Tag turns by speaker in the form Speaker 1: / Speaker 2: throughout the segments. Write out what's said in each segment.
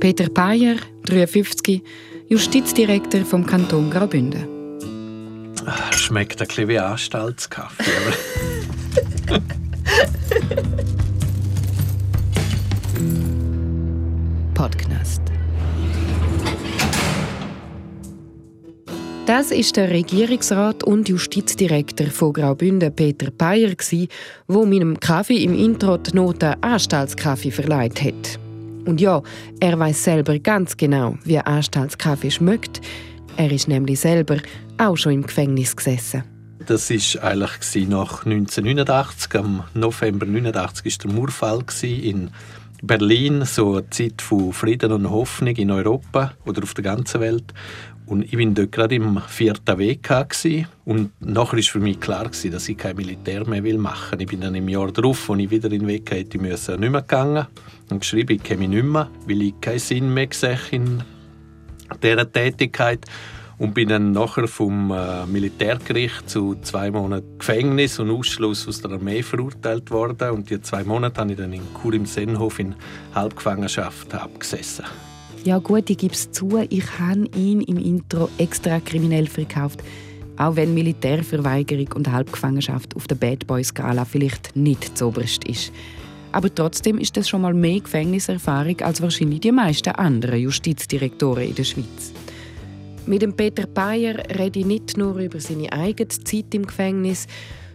Speaker 1: Peter Payer, 53, Justizdirektor vom Kanton Graubünden.
Speaker 2: Ah, schmeckt ein bisschen wie Anstaltskaffee.
Speaker 1: Podcast. Das ist der Regierungsrat und Justizdirektor von Graubünden, Peter Payer, wo meinem Kaffee im Intro die Note Anstaltskaffee verleiht hat. Und ja, er weiß selber ganz genau, wie Anstaltskaffee schmeckt. Er ist nämlich selber auch schon im Gefängnis gesessen.
Speaker 2: Das war eigentlich nach 1989. Am November 1989 war der Murfall in Berlin, so eine Zeit von Frieden und Hoffnung in Europa oder auf der ganzen Welt. Und ich bin dort gerade im vierten WK und nachher war für mich klar gewesen, dass ich kein Militär mehr machen will. Ich bin dann im Jahr darauf, als ich wieder in den WK hätte müssen, nicht mehr gegangen und geschrieben, ich käme nicht mehr, weil ich keinen Sinn mehr sehe in dieser Tätigkeit und bin dann nachher vom äh, Militärgericht zu zwei Monaten Gefängnis und Ausschluss aus der Armee verurteilt worden und die zwei Monate habe ich dann in Kur im Sennhof in Halbgefangenschaft abgesessen.
Speaker 1: Ja gut, ich gebe es zu, ich habe ihn im Intro extra kriminell verkauft. Auch wenn Militärverweigerung und Halbgefangenschaft auf der Bad Boy-Skala vielleicht nicht zoberst ist. Aber trotzdem ist das schon mal mehr Gefängniserfahrung als wahrscheinlich die meisten anderen Justizdirektoren in der Schweiz. Mit dem Peter Bayer rede ich nicht nur über seine eigene Zeit im Gefängnis,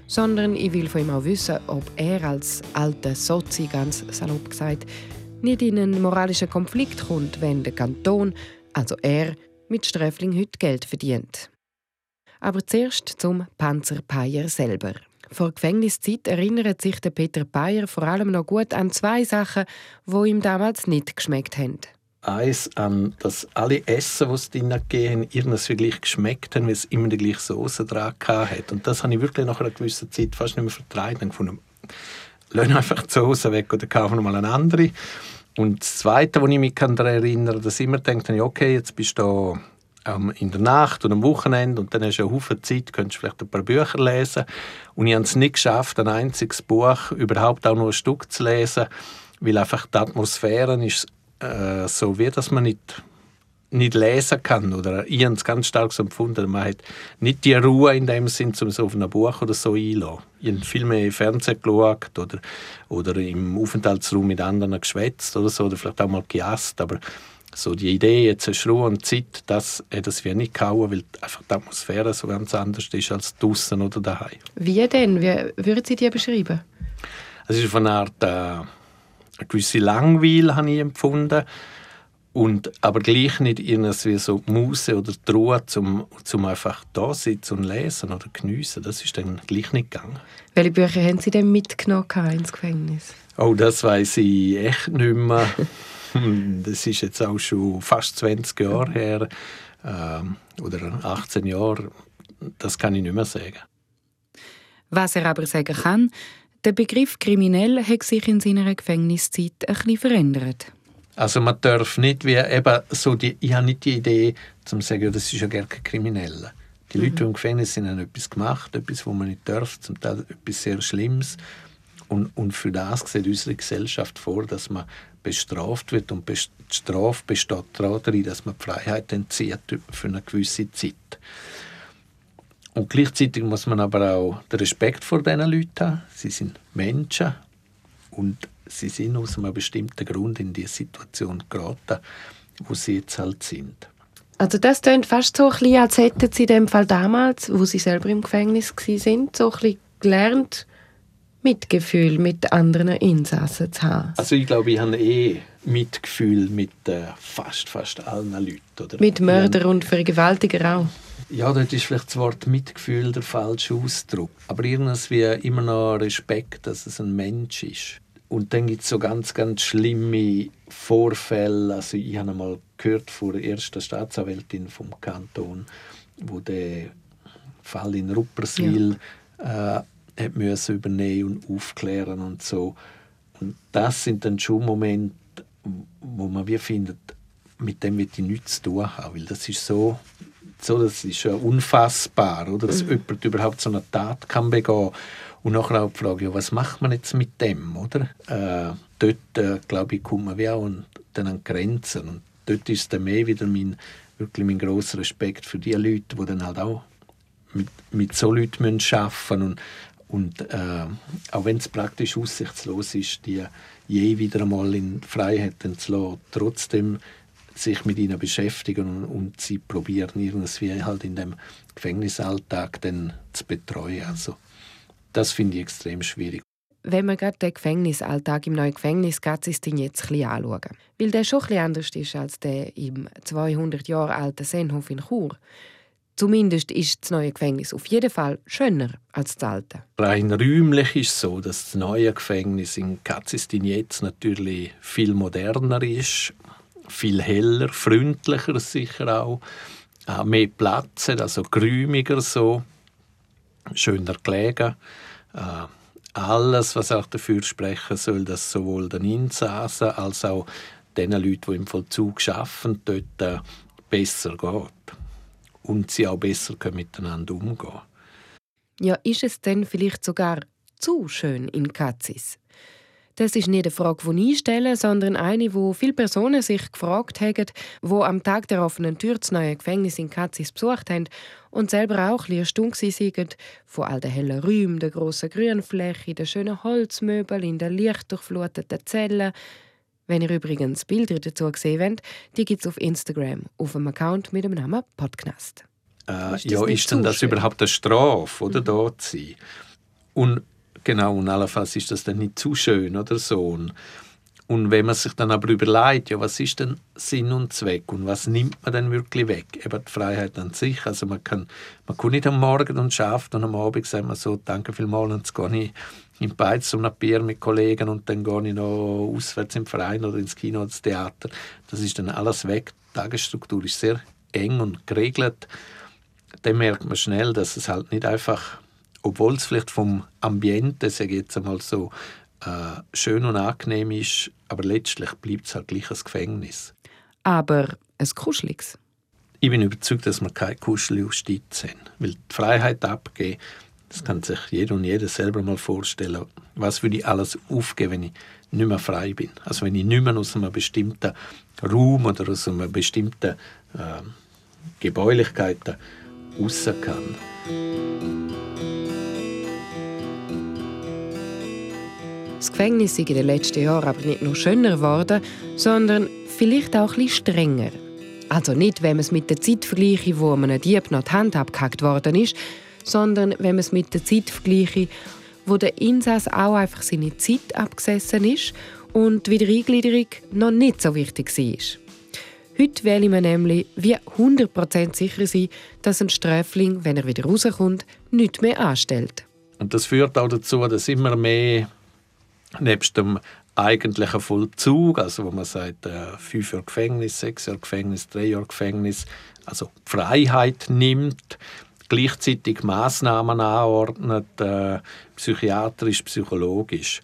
Speaker 1: sondern ich will von ihm auch wissen, ob er als alter Sozi, ganz salopp gesagt, nicht in einen moralischen Konflikt kommt, wenn der Kanton, also er, mit Sträfling heute Geld verdient. Aber zuerst zum Panzer Payer selber. Vor Gefängniszeit erinnert sich der Peter Payer vor allem noch gut an zwei Sachen, wo ihm damals nicht geschmeckt haben.
Speaker 2: Eins an, dass alle Essen, die es drin gegeben irgendwie gleich geschmeckt haben, weil es immer die gleiche Soße dran hat. Und das habe ich wirklich nach einer gewissen Zeit fast nicht mehr vertragen. Ich gefunden, lass einfach die Soße weg oder kaufen wir mal eine andere. Und das Zweite, was ich mich daran erinnere, dass ich immer denke, okay, jetzt bist du ähm, in der Nacht und am Wochenende und dann hast du eine Haufen Zeit, könntest vielleicht ein paar Bücher lesen. Und ich habe es nicht geschafft, ein einziges Buch überhaupt auch nur ein Stück zu lesen, weil einfach die Atmosphäre ist äh, so, wie dass man nicht nicht lesen kann. Oder ich habe es ganz stark so empfunden, man hat nicht die Ruhe in dem Sinn, um so auf ein Buch oder so einzulassen. Ich habe viel mehr Fernsehen geschaut oder, oder im Aufenthaltsraum mit anderen geschwätzt oder so, oder vielleicht auch mal gejasst, aber so die Idee, jetzt hast Ruhe und Zeit, das hat es wie nicht gehauen, weil einfach die Atmosphäre so ganz anders ist als draußen oder daheim.
Speaker 1: Wie denn? Wie würden Sie die beschreiben?
Speaker 2: Es ist von einer Art äh, eine gewisse Langweil, habe ich empfunden und aber gleich nicht irgendwie so die Muse oder die Ruhe, zum, zum einfach da sitzen und lesen oder geniessen. Das ist dann gleich nicht gegangen.
Speaker 1: Welche Bücher haben Sie denn mitgenommen ins Gefängnis?
Speaker 2: Oh, das weiß ich echt nicht mehr. das ist jetzt auch schon fast 20 Jahre her äh, oder 18 Jahre. Das kann ich nicht mehr sagen.
Speaker 1: Was er aber sagen kann, der Begriff kriminell hat sich in seiner Gefängniszeit ein bisschen verändert.
Speaker 2: Also man darf nicht wie eben so die, ich habe nicht die Idee, zu sagen, das ist ja gar kein Krimineller. Die mhm. Leute, die im Gefängnis sind, haben etwas gemacht, etwas, was man nicht darf, zum Teil etwas sehr Schlimmes. Und, und für das sieht unsere Gesellschaft vor, dass man bestraft wird und die Strafe besteht darin, dass man die Freiheit entzieht für eine gewisse Zeit. Und gleichzeitig muss man aber auch den Respekt vor diesen Leuten haben. Sie sind Menschen und sie sind aus einem bestimmten Grund in die Situation geraten, wo sie jetzt halt sind.
Speaker 1: Also das klingt fast so ein bisschen, als hätten sie in dem Fall damals, wo sie selber im Gefängnis waren, so ein bisschen gelernt, Mitgefühl mit anderen Insassen zu haben.
Speaker 2: Also ich glaube, ich habe eh Mitgefühl mit äh, fast, fast allen Leuten. Oder?
Speaker 1: Mit Mörder und Vergewaltiger auch?
Speaker 2: Ja, dort ist vielleicht das Wort Mitgefühl der falsche Ausdruck. Aber irgendwie immer noch Respekt, dass es ein Mensch ist. Und dann gibt es so ganz, ganz schlimme Vorfälle. Also ich habe einmal gehört von der ersten Staatsanwältin vom Kanton, wo der Fall in Rupperswil ja. äh, hat müssen übernehmen und aufklären und so. Und das sind dann schon Momente, wo man wie findet, mit dem wird ich nichts zu tun haben, weil das ist so, so das ist ja unfassbar, oder, dass mhm. jemand überhaupt so eine Tat kann begehen und nachher auch die Frage, ja, was macht man jetzt mit dem, oder? Äh, dort, äh, glaube ich, kommt man wie auch Limiten, an Grenzen. Und dort ist dann mehr wieder mein, wirklich mein grosser Respekt für die Leute, die dann halt auch mit, mit so Leuten müssen arbeiten und und äh, auch wenn es praktisch aussichtslos ist, die je wieder einmal in Freiheit zu lassen, trotzdem sich mit ihnen beschäftigen und, und sie probieren irgendwie halt in dem Gefängnisalltag dann zu betreuen. Also das finde ich extrem schwierig.
Speaker 1: Wenn wir gerade den Gefängnisalltag im neuen Gefängnis Gatzistin jetzt ein anschauen, weil der schon ein anders ist als der im 200 Jahre alten Sennhof in Chur. Zumindest ist das neue Gefängnis auf jeden Fall schöner als das alte.
Speaker 2: Rein räumlich ist es so, dass das neue Gefängnis in Katzistin jetzt natürlich viel moderner ist, viel heller, freundlicher sicher auch, auch mehr Platz also geräumiger so, schöner gelegen. Äh, alles, was auch dafür sprechen soll, dass sowohl den Insassen als auch den Leuten, die im Vollzug arbeiten, dort äh, besser geht und sie auch besser miteinander umgehen
Speaker 1: Ja, ist es denn vielleicht sogar zu schön in Katzis? Das ist nicht eine Frage, die ich stelle, sondern eine, wo viele Personen sich gefragt haben, wo am Tag der offenen Tür das neue Gefängnis in Katzis besucht haben und selber auch ein erstaunt waren von all den hellen Räumen, der grossen Grünfläche, den schönen Holzmöbeln in den lichtdurchfluteten Zellen, wenn ihr übrigens Bilder dazu sehen wollt, die gibt es auf Instagram, auf einem Account mit dem Namen Podcast.
Speaker 2: Äh, ist ja, ist denn das schön? überhaupt eine Strafe, oder, mhm. da zu sein? Und genau, und allenfalls ist das dann nicht zu schön oder so. Und, wenn man sich dann aber überlegt, ja, was ist denn Sinn und Zweck und was nimmt man denn wirklich weg? Eben die Freiheit an sich. Also man kann, man kann nicht am Morgen und schafft und am Abend sagt man so, danke vielmals, jetzt gehe ich in Beiz um ein Bier mit Kollegen und dann gehe ich noch auswärts im Verein oder ins Kino ins Theater. Das ist dann alles weg. Die Tagesstruktur ist sehr eng und geregelt. Dann merkt man schnell, dass es halt nicht einfach, obwohl es vielleicht vom Ambiente, sage jetzt einmal so, äh, schön und angenehm ist, aber letztlich bleibt es halt gleich ein Gefängnis.
Speaker 1: Aber ein kuscheliges.
Speaker 2: Ich bin überzeugt, dass wir keine Kuscheljustiz haben. Weil die Freiheit abgeben, das kann sich jeder und jeder selber mal vorstellen. Was würde ich alles aufgeben, wenn ich nicht mehr frei bin? Also wenn ich nicht mehr aus einem bestimmten Raum oder aus einer bestimmten äh, Gebäulichkeit raus kann.
Speaker 1: Das Gefängnis ist in den letzten Jahren aber nicht nur schöner geworden, sondern vielleicht auch ein strenger. Also nicht, wenn man es mit der Zeit vergleiche, wo man einem Dieb noch die Hand abgehackt worden ist, sondern wenn man es mit der Zeit vergleiche, wo der Insass auch einfach seine Zeit abgesessen ist und die Wiedereingliederung noch nicht so wichtig war. Heute wähle man nämlich wie 100% sicher sein, dass ein Sträfling, wenn er wieder rauskommt, nichts mehr anstellt.
Speaker 2: Und das führt auch dazu, dass immer mehr nebst dem eigentlichen Vollzug, also wo man sagt, äh, fünf Jahre Gefängnis, sechs Jahre Gefängnis, drei Jahre Gefängnis, also Freiheit nimmt, gleichzeitig Maßnahmen anordnet, äh, psychiatrisch, psychologisch,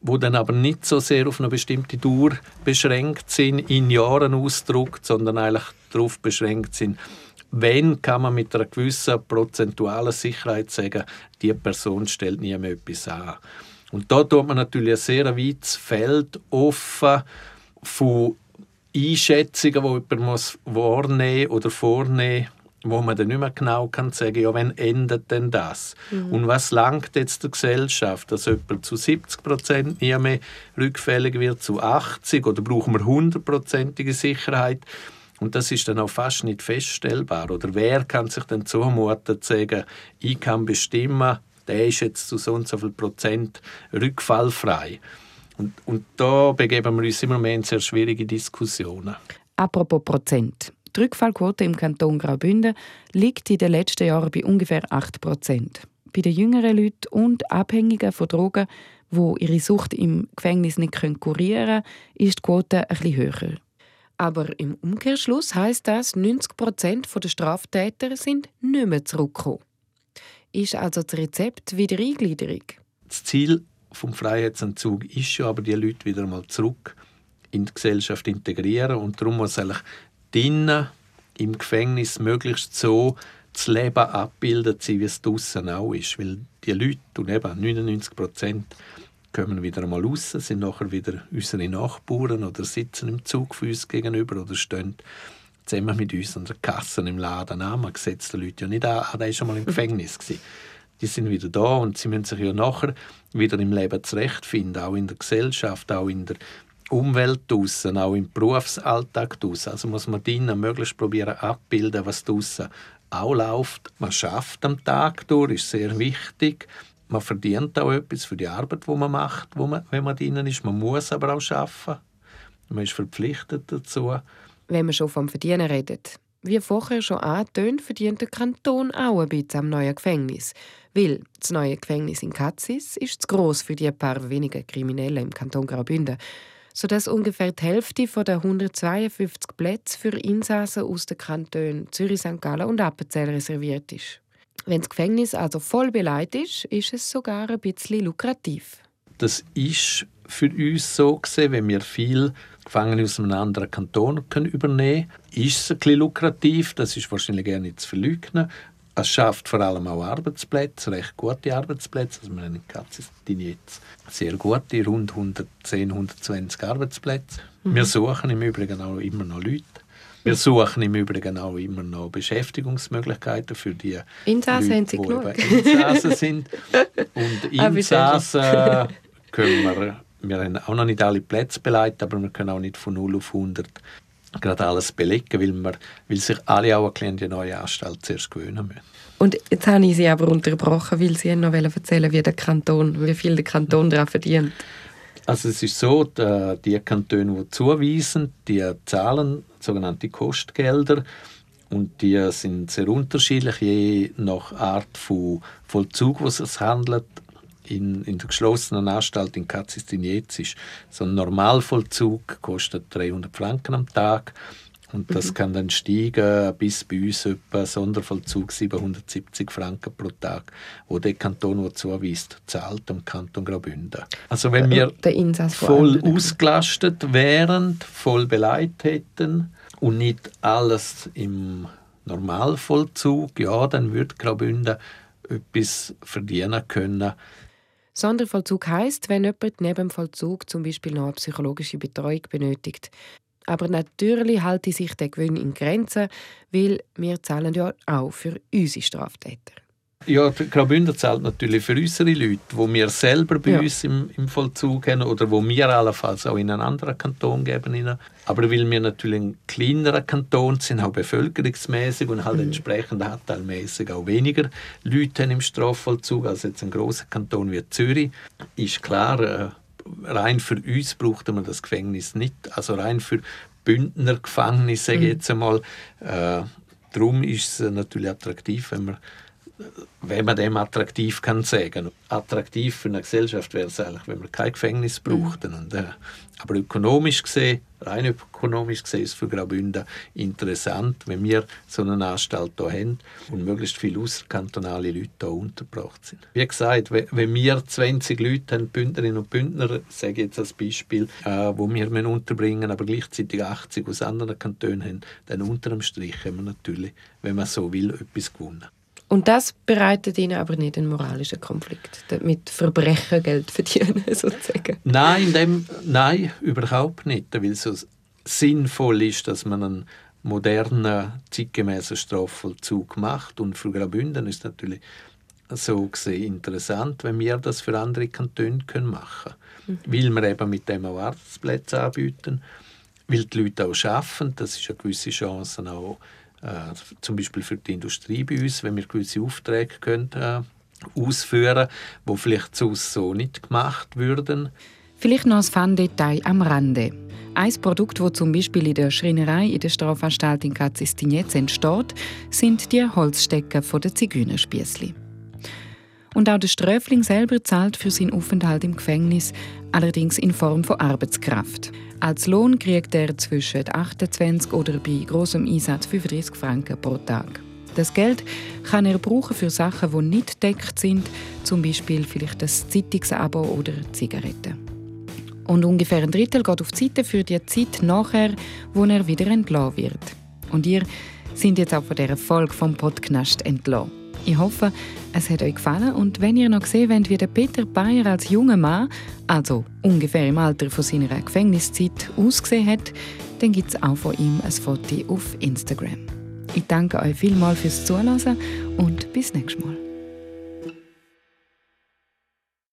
Speaker 2: wo dann aber nicht so sehr auf eine bestimmte Dauer beschränkt sind, in Jahren ausdruckt, sondern eigentlich darauf beschränkt sind, wenn kann man mit einer gewissen prozentualen Sicherheit sagen, die Person stellt nie etwas an. Und da tut man natürlich ein sehr weites Feld offen von Einschätzungen, die jemand wahrnehmen oder vornehmen muss wo man dann nicht mehr genau kann sagen, ja, wann endet denn das? Mhm. Und was langt jetzt der Gesellschaft, dass jemand zu 70 Prozent nie mehr rückfällig wird, zu 80 oder brauchen wir hundertprozentige Sicherheit? Und das ist dann auch fast nicht feststellbar. Oder wer kann sich dann zumuten, zu sagen, ich kann bestimmen, der ist jetzt zu so und so viel Prozent rückfallfrei. Und, und da begeben wir uns immer mehr in sehr schwierige Diskussionen.
Speaker 1: Apropos Prozent. Die Rückfallquote im Kanton Graubünden liegt in den letzten Jahren bei ungefähr 8 Prozent. Bei den jüngeren Leuten und Abhängigen von Drogen, die ihre Sucht im Gefängnis nicht kurieren können, ist die Quote etwas höher. Aber im Umkehrschluss heißt das, 90 Prozent der Straftäter sind nicht mehr zurückgekommen. Ist also das Rezept wieder Eingliederung?
Speaker 2: Das Ziel vom Freiheitsentzug ist ja aber, die Leute wieder mal zurück in die Gesellschaft integrieren und darum muss eigentlich drinnen im Gefängnis möglichst so das Leben abbildet sein, wie es draußen auch ist. Weil die Leute, und eben 99 Prozent, kommen wieder einmal raus, sind nachher wieder unsere Nachbarn oder sitzen im Zug für uns gegenüber oder stehen zusammen mit uns an der Kasse im Laden an. Man sieht die Leute ja nicht an, ah, der war schon mal im Gefängnis. Gewesen. Die sind wieder da und sie müssen sich ja nachher wieder im Leben zurechtfinden, auch in der Gesellschaft, auch in der Umwelt draussen, auch im Berufsalltag draussen. Also muss man drinnen möglichst probieren abbilden, was draussen auch läuft. Man schafft am Tag durch, ist sehr wichtig. Man verdient auch etwas für die Arbeit, die man macht, wo man, wenn man drinnen ist. Man muss aber auch arbeiten. Man ist verpflichtet dazu.
Speaker 1: Wenn man schon vom Verdienen redet, wie vorher schon angetönt, verdient der Kanton auch ein bisschen am neuen Gefängnis. Weil das neue Gefängnis in Katzis ist zu gross für die paar wenigen Kriminellen im Kanton Graubünden sodass ungefähr die Hälfte der 152 Plätze für Insassen aus den Kantonen Zürich, St. Gallen und Appenzell reserviert ist. Wenn das Gefängnis also voll beleidigt ist, ist es sogar ein bisschen lukrativ.
Speaker 2: Das ist für uns so gesehen, wenn wir viel Gefangene aus einem anderen Kanton können übernehmen können, ist es ein bisschen lukrativ. Das ist wahrscheinlich gerne nicht zu verleugnen. Es schafft vor allem auch Arbeitsplätze, recht gute Arbeitsplätze. Also wir haben in Katzistin jetzt sehr gute, rund 110, 120 Arbeitsplätze. Mhm. Wir suchen im Übrigen auch immer noch Leute. Wir suchen im Übrigen auch immer noch Beschäftigungsmöglichkeiten für die
Speaker 1: Insassen
Speaker 2: Leute,
Speaker 1: die genug.
Speaker 2: Insassen sind. Und ah, Insassen können wir, wir haben auch noch nicht alle Plätze beleidigt, aber wir können auch nicht von 0 auf 100 gerade alles belegen, weil, wir, weil sich alle auch an die neue Anstalt zuerst gewöhnen müssen.
Speaker 1: Und jetzt habe ich Sie aber unterbrochen, weil Sie noch erzählen wie der Kanton, wie viel der Kanton daran verdient.
Speaker 2: Also es ist so, die Kantone, die zuweisen, die zahlen sogenannte Kostgelder und die sind sehr unterschiedlich, je nach Art von Vollzug, was es handelt in, in der geschlossenen Anstalt in Katzistinetz ist so ein Normalvollzug kostet 300 Franken am Tag und das mhm. kann dann steigen bis bei uns etwa Sondervollzug 770 Franken pro Tag, wo der Kanton, der zuweist, zahlt am Kanton Graubünden. Also wenn wir voll ausgelastet wären, voll beleidigt hätten und nicht alles im Normalvollzug, ja, dann würde Graubünden etwas verdienen können,
Speaker 1: Sondervollzug heißt, wenn jemand neben dem Vollzug zum Beispiel noch eine psychologische Betreuung benötigt. Aber natürlich halte sich der Gewinn in Grenzen, weil wir zahlen ja auch für unsere Straftäter.
Speaker 2: Ja, Graubünden zahlt natürlich für unsere Leute, wo wir selber bei ja. uns im, im, Vollzug haben oder wo wir allenfalls auch in einen anderen Kanton geben. Aber weil wir natürlich ein kleinerer Kanton sind, auch bevölkerungsmäßig und halt mhm. entsprechend anteilmäßig auch weniger Leute im Strafvollzug als jetzt ein großer Kanton wie Zürich, ist klar, äh, rein für uns braucht man das Gefängnis nicht. Also rein für Bündner Gefängnisse, sage ich mhm. jetzt einmal. Äh, darum ist es natürlich attraktiv, wenn man wenn man dem attraktiv kann sagen. Attraktiv für eine Gesellschaft wäre es eigentlich, wenn man kein Gefängnis braucht. Mhm. Und, äh, aber ökonomisch gesehen, rein ökonomisch gesehen ist es für Graubünden interessant, wenn wir so eine Anstalt hier haben und möglichst viele außerkantonale Leute hier untergebracht sind. Wie gesagt, wenn wir 20 Leute haben, Bündnerinnen und Bündner, sage ich jetzt als Beispiel, äh, wo wir unterbringen aber gleichzeitig 80 aus anderen Kantonen haben, dann unter dem Strich haben wir natürlich, wenn man so will, etwas gewonnen.
Speaker 1: Und das bereitet ihnen aber nicht einen moralischen Konflikt, mit Verbrechen Geld verdienen, sozusagen.
Speaker 2: Nein, dem, nein, überhaupt nicht. Weil es so sinnvoll ist, dass man einen modernen, zeitgemäßen Strafvollzug macht. Und für Graubünden ist es natürlich so gesehen interessant, wenn wir das für andere Kantone können machen können. Mhm. Weil wir eben mit dem auch Arbeitsplätze anbieten, weil die Leute auch arbeiten. Das ist eine gewisse Chance auch zum Beispiel für die Industrie bei uns, wenn wir gewisse Aufträge können, äh, ausführen wo vielleicht sonst so nicht gemacht würden.
Speaker 1: Vielleicht noch ein Fun-Detail am Rande. Ein Produkt, das zum Beispiel in der Schreinerei in der Strafanstalt in Katzistinetz entsteht, sind die Holzstecker der Zigeunerspiessli. Und auch der Ströfling selber zahlt für seinen Aufenthalt im Gefängnis, allerdings in Form von Arbeitskraft. Als Lohn kriegt er zwischen 28 oder bei großem Einsatz 35 Franken pro Tag. Das Geld kann er brauchen für Sachen, die nicht deckt sind, zum Beispiel vielleicht das Zeitungsabo oder Zigaretten. Und ungefähr ein Drittel geht auf die Seite für die Zeit nachher, wo er wieder entlassen wird. Und ihr sind jetzt auch von dieser Folge vom Podcast entlassen. Ich hoffe, es hat euch gefallen und wenn ihr noch sehen wollt, wie der Peter Bayer als junger Mann, also ungefähr im Alter von seiner Gefängniszeit, ausgesehen hat, dann gibt es auch von ihm ein Foto auf Instagram. Ich danke euch vielmals fürs Zuhören und bis nächstes Mal.